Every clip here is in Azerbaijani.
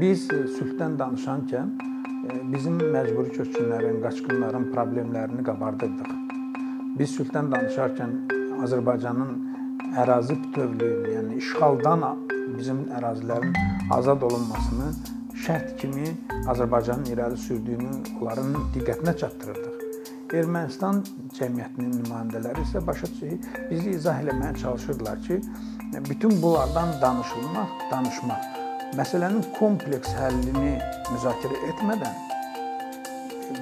Biz sülhdən danışarkən bizim məcburi köçkünlərin, qaçqınların problemlərini qabardırdıq. Biz sülhdən danışarkən Azərbaycanın ərazi bütövlüyünü, yəni işğaldan bizim ərazilərin azad olunmasını şərt kimi Azərbaycanın irəli sürdüyünü onların diqqətinə çatdırırdıq. Ermənistan cəmiyyətinin nümayəndələri isə başa düşür, bizi izah eləməyə çalışırdılar ki, bütün bunlardan danışılmaq, danışmaq məsələnin kompleks həllini müzakirə etmədən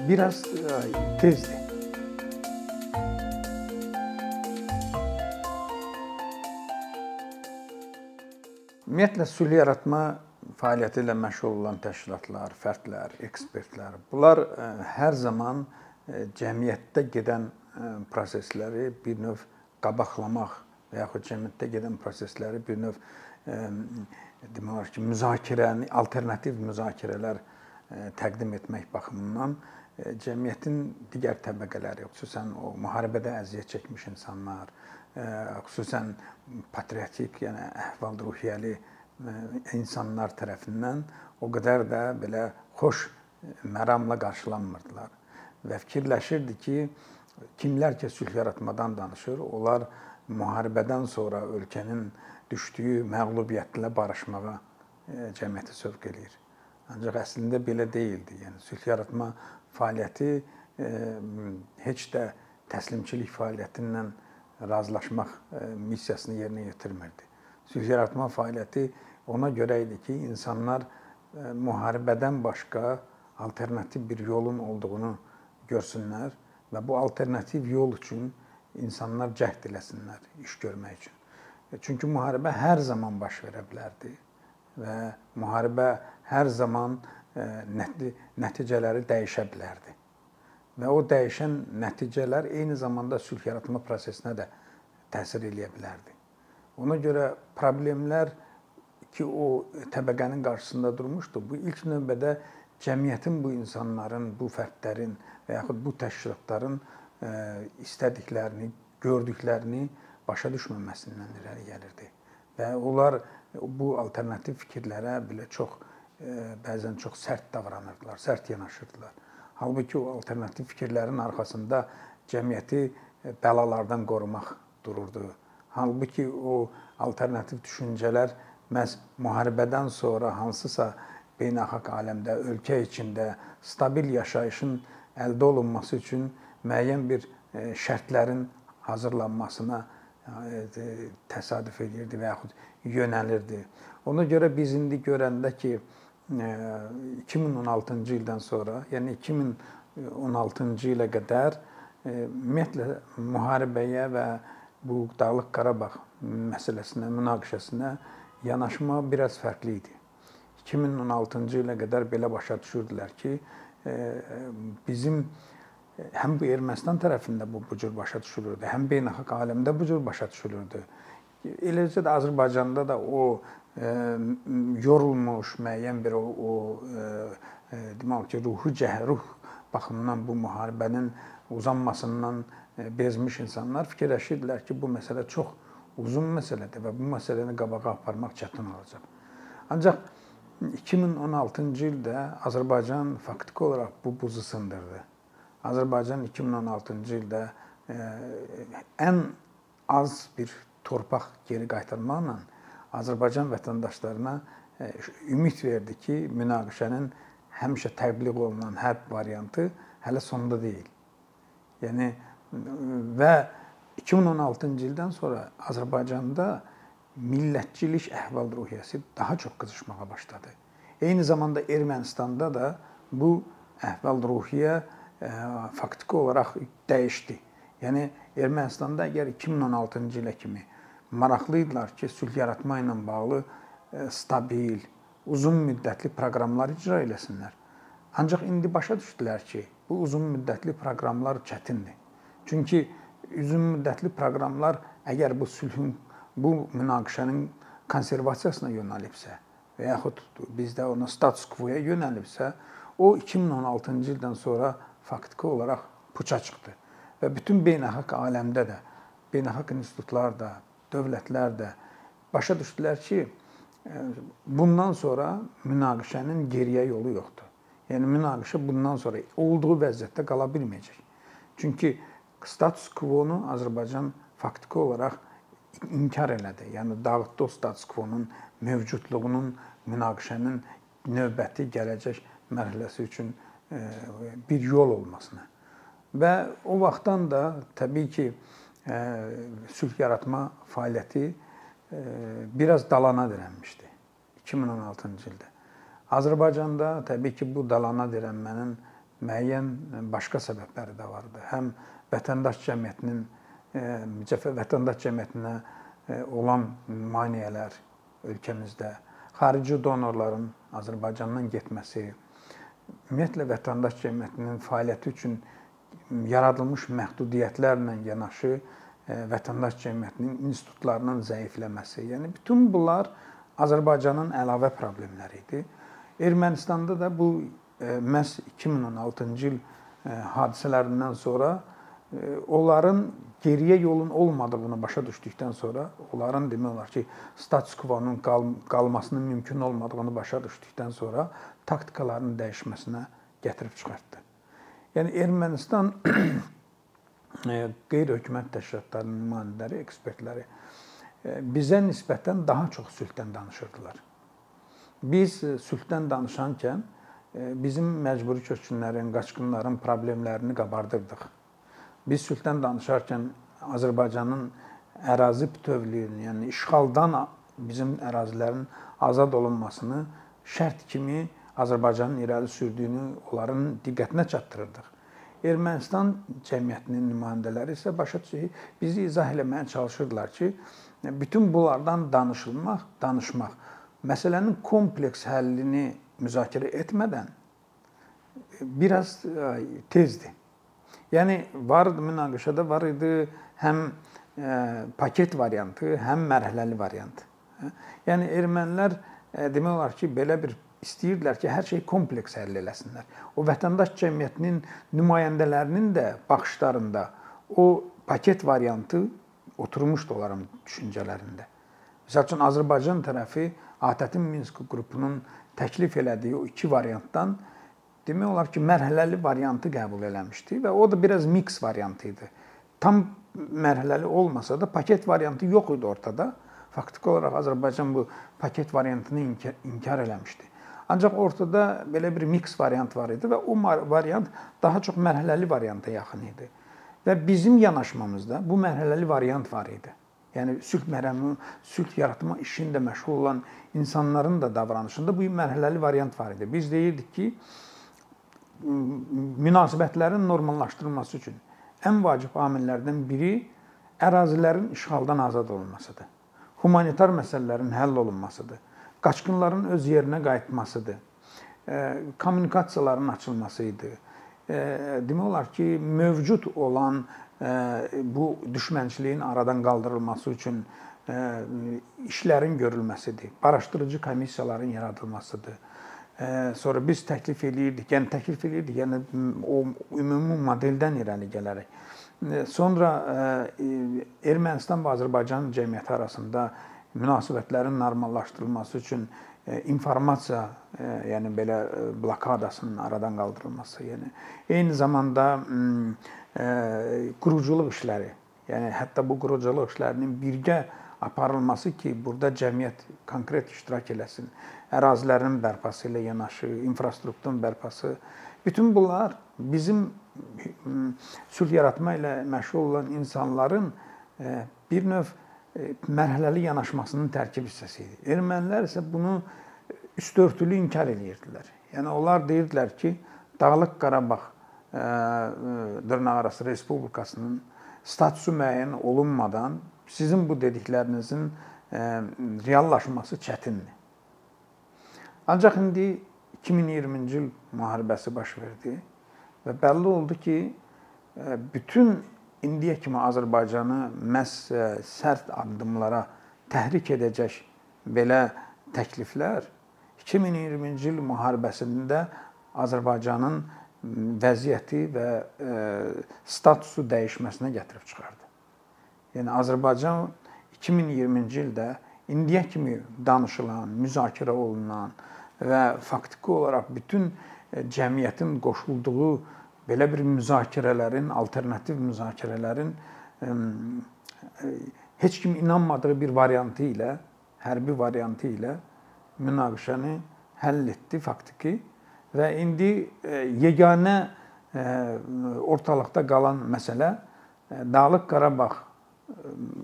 biraz tezdir. Ümumiyyətlə sülh yaratma fəaliyyəti ilə məşğul olan təşkilatlar, fərdlər, ekspertlər, bunlar hər zaman cəmiyyətdə gedən prosesləri bir növ qabaqlamaq və yaxud cəmiyyətdə gedən prosesləri bir növ demək olar ki, müzakirəni, alternativ müzakirələr təqdim etmək baxımından cəmiyyətin digər təbəqələri, xüsusən o müharibədə əziyyət çəkmiş insanlar, xüsusən patriotik, yəni əhval-ruhiyyəli insanlar tərəfindən o qədər də belə xoş məramla qarşılanmırdılar və fikirləşirdi ki, kimlər ki sülh yaratmadan danışır, onlar müharibədən sonra ölkənin düşdüyü məğlubiyyətlə barışmağa cəmiyyəti sövq eləyir. Ancaq əslində belə deyildi. Yəni sülh yaratma fəaliyyəti heç də təslimçilik fəaliyyətindən razılaşmaq missiyasını yerinə yetirmirdi. Sülh yaratma fəaliyyəti ona görə idi ki, insanlar müharibədən başqa alternativ bir yolun olduğunu görsünlər və bu alternativ yol üçün insanlar cəhd eləsinlər iş görmək üçün. Çünki müharibə hər zaman baş verə bilərdi və müharibə hər zaman nəticələri dəyişə bilərdi. Və o dəyişən nəticələr eyni zamanda sülh yaratma prosesinə də təsir eləyə bilərdi. Ona görə problemlər ki, o təbəqənin qarşısında durmuşdu. Bu ilk növbədə cəmiyyətin bu insanların, bu fərdlərin və yaxud bu təşkilatların istədiklərini, gördüklərini başa düşməməsindən irəli gəlirdi. Və onlar bu alternativ fikirlərə belə çox bəzən çox sərt davranırdılar, sərt yanaşırdılar. Halbuki o alternativ fikirlərin arxasında cəmiyyəti bəlalardan qorumaq dururdu. Halbuki o alternativ düşüncələr məhz müharibədən sonra hansısa beynəlxalq aləmdə, ölkə içində stabil yaşayışın əldə olunması üçün müəyyən bir şərtlərin hazırlanmasına təsadüf edirdi və yaxud yönəlirdi. Ona görə biz indi görəndə ki 2016-cı ildən sonra, yəni 2016-cı ilə qədər ümumiyyətlə müharibəyə və bu Dağlıq Qarabağ məsələsinə, münaqişəsinə yanaşma biraz fərqli idi. 2016-cı ilə qədər belə başa düşürdülər ki, bizim həm bu Ermənistan tərəfində bu bu cür başa düşülürdü, həm beynəlxalq aləmdə bu cür başa düşülürdü. Eləcə də Azərbaycanda da o e, yorulmuş müəyyən bir o, o e, demək ki, ruhu cəhruh baxımından bu müharibənin uzanmasından e, bezmiş insanlar fikirləşirdilər ki, bu məsələ çox uzun məsələdir və bu məsələni qabağa aparmaq çətin olacaq. Ancaq 2016-cı ildə Azərbaycan faktiki olaraq bu buzu sındırdı. Azərbaycan 2016-cı ildə e, ən az bir torpaq geri qaytarmaqla Azərbaycan vətəndaşlarına e, ümid verdi ki, münaqişənin həmişə təbliğ olunan hərb variantı hələ sonda deyil. Yəni və 2016-cı ildən sonra Azərbaycanda millətçilik əhval-ruhiyyəsi daha çox qızışmağa başladı. Eyni zamanda Ermənistanda da bu əhval-ruhiyyə faktiki olaraq dəyişdi. Yəni Ermənistanda əgər 2016-cı ilə kimi maraqlı idilər ki, sülh yaratma ilə bağlı stabil, uzun müddətli proqramlar icra eləsinlər. Ancaq indi başa düşdülər ki, bu uzun müddətli proqramlar çətindir. Çünki uzun müddətli proqramlar əgər bu sülhün, bu münaqişənin konservasiyasına yönəlibsə və yaxud bizdə ona status quo-ya yönəlibsə, o 2016-cı ildən sonra faktiki olaraq puça çıxdı. Və bütün beynəlxalq aləmdə də, beynəlxalq institutlar da, dövlətlər də başa düşdülər ki, bundan sonra münaqişənin geriyə yolu yoxdur. Yəni münaqişə bundan sonra olduğu vəziyyətdə qala bilməyəcək. Çünki status quo-nu Azərbaycan faktiki olaraq inkar elədi. Yəni dağıtdı o status quo-nun mövcudluğunun, münaqişənin növbəti gələcək mərhələsi üçün bir yol olmasına. Və o vaxtdan da təbii ki, sülh yaratma fəaliyyəti biraz dalana dirənmişdi 2016-cı ildə. Azərbaycanda təbii ki, bu dalana dirənmənin müəyyən başqa səbəbləri də vardı. Həm vətəndaş cəmiyyətinin vətəndaş cəmiyyətinə olan maneələr ölkəmizdə, xarici donorların Azərbaycandan getməsi, ümumiyyətlə vətəndaş cəmiyyətinin fəaliyyəti üçün yaradılmış məhdudiyyətlərlə yanaşı vətəndaş cəmiyyətinin institutlarının zəifləməsi, yəni bütün bunlar Azərbaycanın əlavə problemləri idi. Ermənistanda da bu məhz 2016-cı il hadisələrindən sonra onların geriyə yolun olmadığını başa düşdükdən sonra, onların demək olar ki, status quo-nun qal qalmasının mümkün olmadığını başa düşdükdən sonra taktikaların dəyişməsinə gətirib çıxartdı. Yəni Ermənistan qeyri-hökumət təşkilatlarının nümayəndələri, ekspertləri bizə nisbətən daha çox sülhdən danışırdılar. Biz sülhdən danışankən bizim məcburi köçkünlərin, qaçqınların problemlərini qabardırdıq biz sülhdən danışarkən Azərbaycanın ərazi bütövlüyünü, yəni işğaldan bizim ərazilərin azad olunmasını şərt kimi Azərbaycanın irəli sürdüyünü onların diqqətinə çatdırırdıq. Ermənistan cəmiyyətinin nümayəndələri isə başa düşür, bizi izah eləməyə çalışırdılar ki, bütün bunlardan danışılmaq, danışmaq, məsələnin kompleks həllini müzakirə etmədən biraz tezdir. Yəni var idi münaqişədə var idi həm e, paket variantı, həm mərhələli variant. Hə? Yəni ermənilər e, demək olar ki, belə bir istəyirdilər ki, hər şey kompleks həll eləsinlər. O vətəndaş cəmiyyətinin nümayəndələrinin də baxışlarında o paket variantı oturmuşdu onların düşüncələrində. Məsəl üçün Azərbaycan tərəfi ATƏT-in Minsk qrupunun təklif elədiyi o iki variantdan demək olar ki, mərhələli variantı qəbul eləmişdi və o da biraz mix variantı idi. Tam mərhələli olmasa da paket variantı yox idi ortada. Faktiki olaraq Azərbaycan bu paket variantını inkar, inkar eləmişdi. Ancaq ortada belə bir mix variant var idi və o variant daha çox mərhələli varianta yaxın idi. Və bizim yanaşmamızda bu mərhələli variant var idi. Yəni sülh mərhəmi, sülh yaratma işində məşğul olan insanların da davranışında bu mərhələli variant var idi. Biz deyirdik ki, münasibətlərin normallaşdırılması üçün ən vacib amillərdən biri ərazilərin işğaldan azad olunmasıdır. Humanitar məsələlərin həll olunmasıdır. Qaçqınların öz yerinə qayıtmasıdır. Kommunikasiyaların açılması idi. Demək olar ki, mövcud olan bu düşmənçiliyin aradan qaldırılması üçün işlərin görülməsidir. Araşdırıcı komissiyaların yaradılmasıdır sonra biz təklif eləyirdik, yəni təklif eləyirdik, yəni o ümumi modeldən irəli gələrək. Sonra Ermənistan və Azərbaycan cəmiyyəti arasında münasibətlərin normallaşdırılması üçün informasiya, yəni belə blokadasının aradan qaldırılması, yəni eyni zamanda quruculuq işləri, yəni hətta bu quruculuq işlərinin birgə aparılması ki, burada cəmiyyət konkret iştirak eləsin ərazilərin bərpası ilə yanaşı, infrastrukturun bərpası, bütün bunlar bizim sülh yaratma ilə məşğul olan insanların e, bir növ e, mərhələli yanaşmasının tərkib hissəsi idi. Ermənilər isə bunu üstörtülü inkar edirdilər. Yəni onlar deyirdilər ki, Dağlıq Qarabağ e, dırnaqarası respublikasının statusu müəyyən olunmadan sizin bu dediklərinizin reallaşması çətindir. Ancaq indi 2020-ci il müharibəsi baş verdi və bəlli oldu ki, e, bütün indiyə kimi Azərbaycanı məhz e, sərt addımlara təhrik edəcək belə təkliflər 2020-ci il müharibəsində Azərbaycanın vəziyyəti və e, statusu dəyişməsinə gətirib çıxardı. Yəni Azərbaycan 2020-ci ildə indiyə kimi danışılan, müzakirə olunan və faktiki olaraq bütün e, cəmiyyətin qoşulduğu belə bir müzakirələrin, alternativ müzakirələrin e, heç kim inanmadığı bir variantı ilə, hərbi variantı ilə münaqişəni həll etdi faktiki və indi e, yeganə ortalıqda qalan məsələ Dağlıq Qarabağ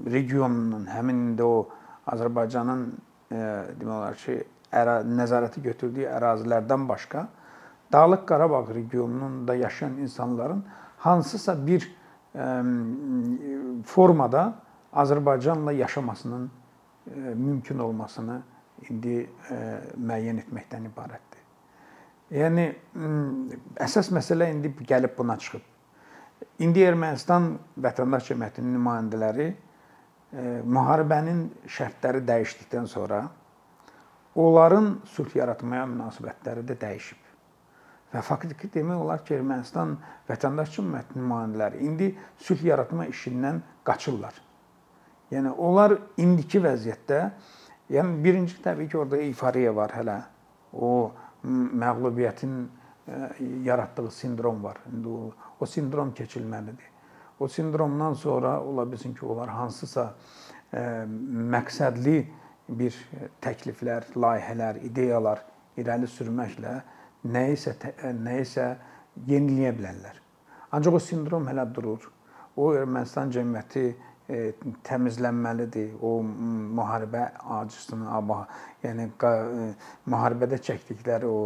regionunun həmin indi o Azərbaycanın demək olar ki, əra nəzarəti götürdüyü ərazilərdən başqa Dağlıq Qarabağ regionunda yaşayan insanların hansısa bir formada Azərbaycanla yaşamasının mümkün olmasını indi müəyyən etməkdən ibarətdir. Yəni əsas məsələ indi gəlib buna çıxıb. İndi Ermənistan vətəndaş cəmiyyətinin nümayəndələri müharibənin şərtləri dəyişdikdən sonra onların sülh yaratmaya münasibətləri də dəyişib. Və faktiki demək olar ki, Ermənistan vətəndaş cəmiyyəti nümayəndələri indi sülh yaratma işindən qaçırlar. Yəni onlar indiki vəziyyətdə, yəni birinci təbii ki, orada eyfariya var hələ. O məğlubiyyətin e, yaratdığı sindrom var. İndi o, o sindrom keçilməlidir. O sindromdan sonra ola bilsin ki, onlar hansısa ə, e, məqsədli bir təkliflər, layihələr, ideyalar irəli sürməklə nəyisə nəyisə yeniləyə bilərlər. Ancaq o sindrom hələ durur. O Ermənistan cəmiyyəti e, təmizlənməlidir. O müharibə acısını, aba, yəni e, müharibədə çəkdikləri o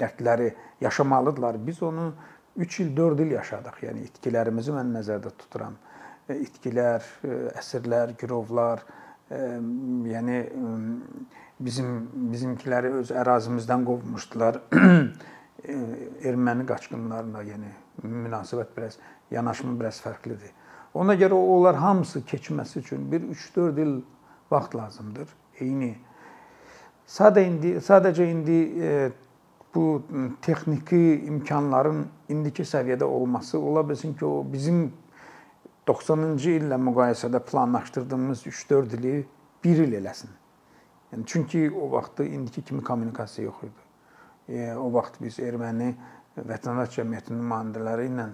dərdləri yaşamalıdırlar. Biz onu 3 il, 4 il yaşadıq. Yəni itkilərimizi mən nəzərdə tuturam. E, itkilər, əsirlər, girovlar, yəni bizim bizimkiləri öz ərazimizdən qovmuşdular. Erməni qaçqınlarına, yəni münasibət biraz yanaşma biraz fərqlidir. Ona görə onlar hamısı keçməsi üçün bir 3-4 il vaxt lazımdır. Eyni Sadə indi sadəcə indi e, bu texniki imkanların indiki səviyyədə olması ola bilsin ki, o bizim 90-cı illə müqayisədə planlaşdırdığımız 3-4 ili 1 il eləsin. Yəni çünki o vaxtda indiki kimi kommunikasiya yox idi. E, o vaxt biz erməni vətəndaş cəmiyyətinin nümayəndələri ilə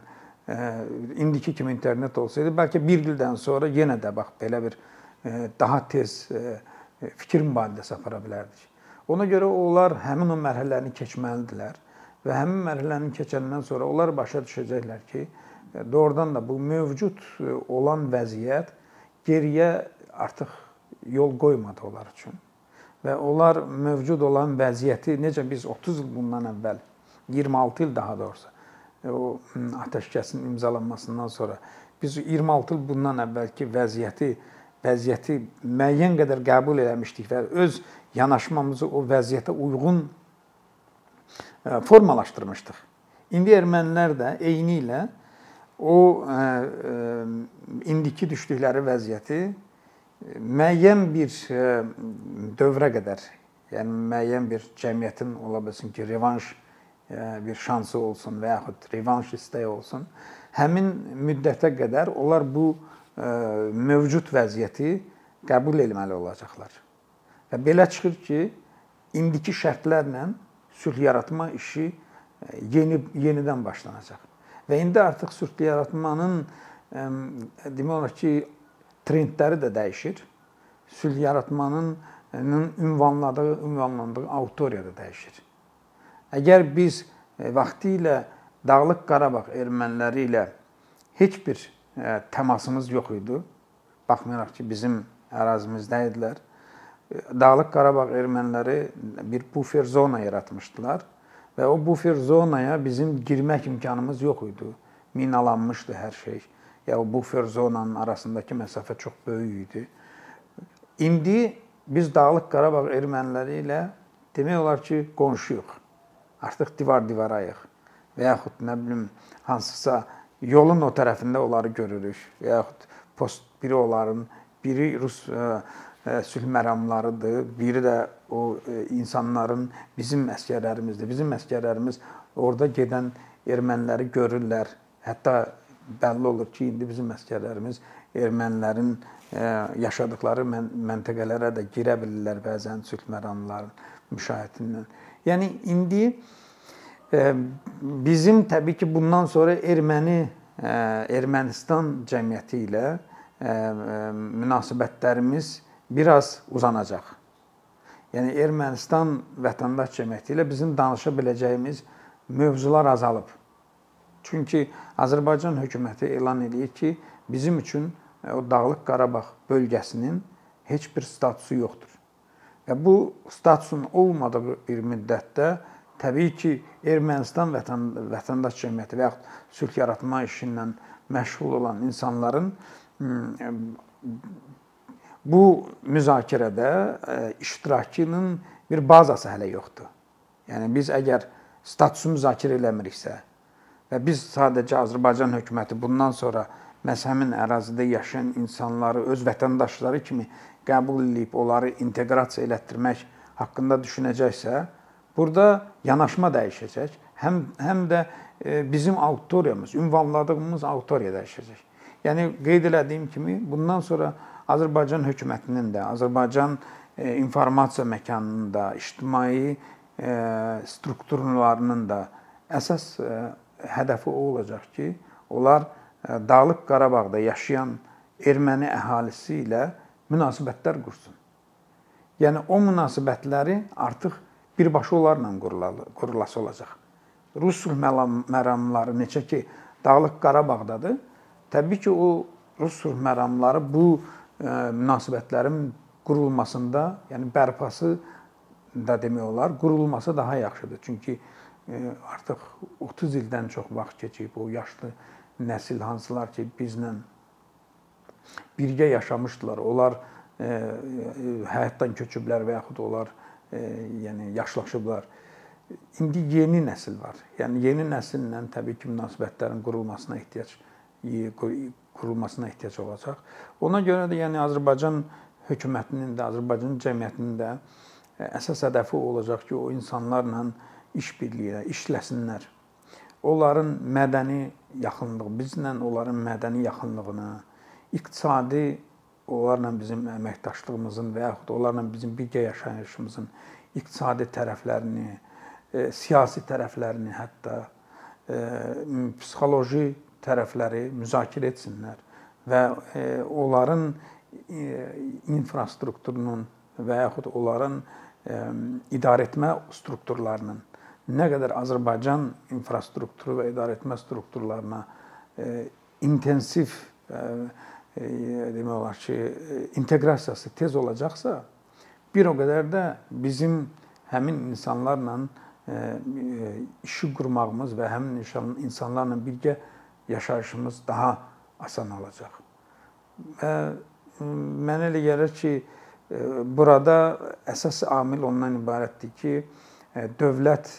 e, indiki kimi internet olsaydı, bəlkə 1 ildən sonra yenə də bax belə bir e, daha tez e, fikir mübadiləsi apara bilərdik. Ona görə onlar həmin o mərhələni keçməlidirlər və həmin mərhələni keçəndən sonra onlar başa düşəcəklər ki, doğrudan da bu mövcud olan vəziyyət geriyə artıq yol qoymadı onlar üçün. Və onlar mövcud olan vəziyyəti necə biz 30 il bundan əvvəl 26 il daha doğrusu o atəşkəsin imzalanmasından sonra biz 26 il bundan əvvəlki vəziyyəti vəziyyəti müəyyən qədər qəbul eləmişdik və öz yanaşmamızı o vəziyyətə uyğun e, formalaşdırmışdıq. İndi ermənilər də eyni ilə o e, e, indiki düşdükləri vəziyyəti müəyyən bir dövrə qədər, yəni müəyyən bir cəmiyyətin ola bilsin ki, revanş bir şansı olsun və yaxud revanş istəyi olsun, həmin müddətə qədər onlar bu mövcud vəziyyəti qəbul etməli olacaqlar. Və belə çıxır ki, indiki şərtlərlə sülh yaratma işi yeni yenidən başlanacaq. Və indi artıq sülh yaratmanın demək olar ki, trendləri də dəyişir. Sülh yaratmanın ünvanladığı, ünvanlandığı auditoriya da dəyişir. Əgər biz vaxtı ilə Dağlıq Qarabağ erməniləri ilə heç bir təmasımız yox idi. Baxmayaraq ki, bizim ərazimizdə idilər. Dağlıq Qarabağ erməniləri bir bufer zona yaratmışdılar və o bufer zonaya bizim girmək imkanımız yox idi. Minalanmışdı hər şey. Ya o bufer zonanın arasındakı məsafə çox böyük idi. İndi biz Dağlıq Qarabağ erməniləri ilə demək olar ki, qonşuyuq. Artıq divar-divarayıq və yaxud nə bilim hansısa yolun o tərəfində onları görürük və yaxud post biri onların, biri rus ə, ə, sülh məramlarıdır, biri də o ə, insanların bizim əsgərlərimizdir. Bizim əsgərlərimiz orada gedən erməniləri görürlər. Hətta bəlli olur ki, indi bizim əsgərlərimiz ermənilərin yaşadıkları məntəqələrə də girə bilirlər bəzən sülh məramlarının müşahidindən. Yəni indi bizim təbii ki, bundan sonra erməni Ermənistan cəmiyyəti ilə münasibətlərimiz biraz uzanacaq. Yəni Ermənistan vətəndaş cəmiyyəti ilə bizim danışa biləcəyimiz mövzular azalıb. Çünki Azərbaycan hökuməti elan edir ki, bizim üçün o Dağlıq Qarabağ bölgəsinin heç bir statusu yoxdur. Və bu statusun olmadığı bir müddətdə təbii ki, Ermənistan vətən, vətəndaş cəmiyyəti və yaxud sülh yaratma işi ilə məşğul olan insanların bu müzakirədə e, iştirakının bir bazası hələ yoxdur. Yəni biz əgər statusu müzakirə eləmiriksə və biz sadəcə Azərbaycan hökuməti bundan sonra məhz həmin ərazidə yaşayan insanları öz vətəndaşları kimi qəbul edib onları inteqrasiya elətdirmək haqqında düşünəcəksə, burada yanaşma dəyişəcək. Həm həm də e, bizim auditoriyamız, ünvanladığımız auditoriya dəyişəcək. Yəni qeyd elədiyim kimi bundan sonra Azərbaycan hökumətinin də, Azərbaycan e, informasiya məkanının da, ictimai e, strukturlarının da əsas e, hədəfi o olacaq ki, onlar Dağlıq Qarabağda yaşayan erməni əhalisi ilə münasibətlər qursun. Yəni o münasibətləri artıq birbaşa onlarla qurulası olacaq. Rus məramları necə ki Dağlıq Qarabağdadır, Təbii ki, o Rus məramları bu münasibətlərin qurulmasında, yəni bərpası da demək olar, qurulması daha yaxşıdır. Çünki e, artıq 30 ildən çox vaxt keçib o yaşlı nəsil hansılar ki, bizlə birgə yaşamışdılar. Onlar e, həyatdan köçüblər və yaxud onlar yəni yaşlaşıblar. İndi yeni nəsil var. Yəni yeni nəsillə təbii ki, münasibətlərin qurulmasına ehtiyac qurulmasına ehtiyac olacaq. Ona görə də yəni Azərbaycan hökumətinin də, Azərbaycan cəmiyyətinin də e, əsas hədəfi olacaq ki, o insanlarla işbirliyi, işləsinlər. Onların mədəni yaxınlığı, bizlə onların mədəni yaxınlığını, iqtisadi onlarla bizim əməkdaşlığımızın və yaxud onlarla bizim birgə yaşayışımızın iqtisadi tərəflərini, e, siyasi tərəflərini, hətta e, psixoloji tərəfləri müzakirə etsinlər və e, onların e, infrastrukturunun və yaxud onların e, idarəetmə strukturlarının nə qədər Azərbaycan infrastrukturu və idarəetmə strukturlarına intensiv demək olar ki, inteqrasiyası tez olacaqsa, bir o qədər də bizim həmin insanlarla işi qurmağımız və həmin insanlarla birgə yaşayışımız daha asan olacaq. Mənə elə gəlir ki, burada əsas amil ondan ibarətdir ki, dövlət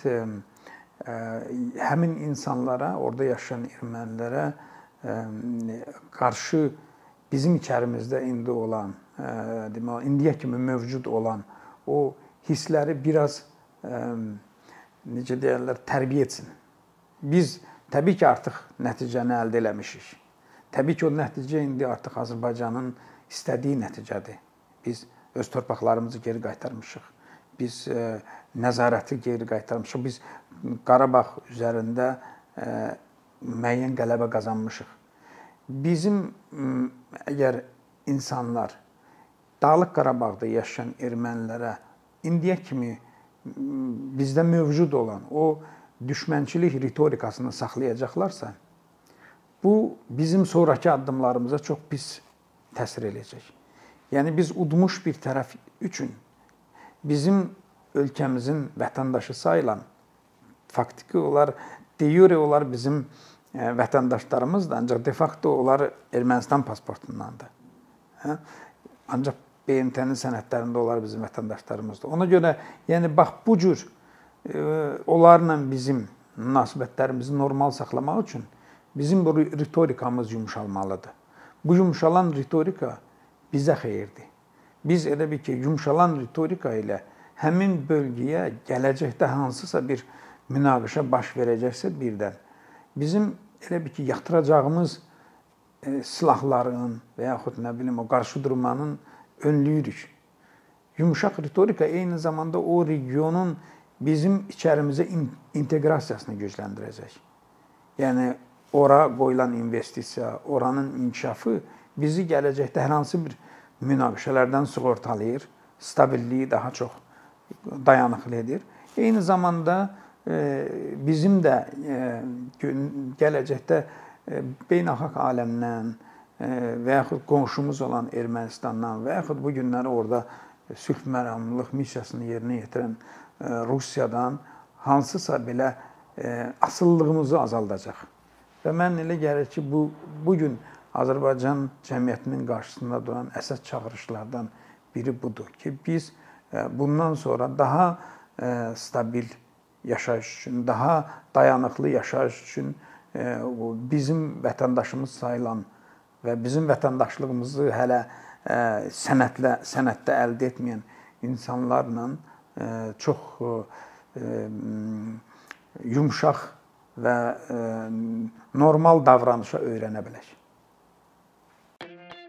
həmin insanlara, orada yaşayan ermənilərə qarşı bizim içərimizdə indi olan, deməli, indiyə kimi mövcud olan o hissləri biraz necə deyirlər, tərbiyə etsin. Biz Təbii ki, artıq nəticəni əldə eləmişik. Təbii ki, o nəticə indi artıq Azərbaycanın istədiyi nəticədir. Biz öz torpaqlarımızı geri qaytarmışıq. Biz e, nəzarəti geri qaytarmışıq. Biz Qarabağ üzərində e, müəyyən qələbə qazanmışıq. Bizim əgər insanlar Dağlıq Qarabağda yaşayan ermənilərə indiyə kimi bizdə mövcud olan o düşmənçilik ritorikasını saxlayacaqlarsa, bu bizim sonrakı addımlarımıza çox pis təsir eləyəcək. Yəni biz udmuş bir tərəf üçün bizim ölkəmizin vətəndaşı sayılan faktiki olar, de jure olar bizim e, vətəndaşlarımızdır, ancaq de facto onlar Ermənistan pasportundandır. Hə? Ancaq BMT-nin sənədlərində onlar bizim vətəndaşlarımızdır. Ona görə yəni bax bu cür onlarla bizim münasibətlərimizi normal saxlamaq üçün bizim bu ritorikamız yumşalmalıdır. Bu yumşalan ritorika bizə xeyirdir. Biz elə bir ki, yumşalan ritorika ilə həmin bölgəyə gələcəkdə hansısa bir münaqişə baş verəcəksə birdən bizim elə bir ki, yatıracağımız e, silahların və yaxud nə bilim o qarşı durmanın önlüyürük. Yumşaq ritorika eyni zamanda o regionun bizim içərimizə inteqrasiyasını gücləndirəcək. Yəni ora qoyulan investisiya, oranın inkişafı bizi gələcəkdə hər hansı bir münaqişələrdən sığortalayır, stabilliyi daha çox dayanıqlı edir. Eyni zamanda e, bizim də e, gələcəkdə e, beynəlxalq aləmdən və yaxud qonşumuz olan Ermənistandan və yaxud bu günləri orada sülh məramlılıq missiyasını yerinə yetirən Rusiyadan hansısa belə asıllığımızı azaldacaq. Və mən elə gəlir ki, bu bu gün Azərbaycan cəmiyyətinin qarşısında duran əsas çağırışlardan biri budur ki, biz e, bundan sonra daha e, stabil yaşayış üçün, daha dayanıqlı yaşayış üçün e, bizim vətəndaşımız sayılan və bizim vətəndaşlığımızı hələ sənətlə sənətdə əldə etməyən insanlarla çox yumşaq və normal davranışa öyrənə bilək.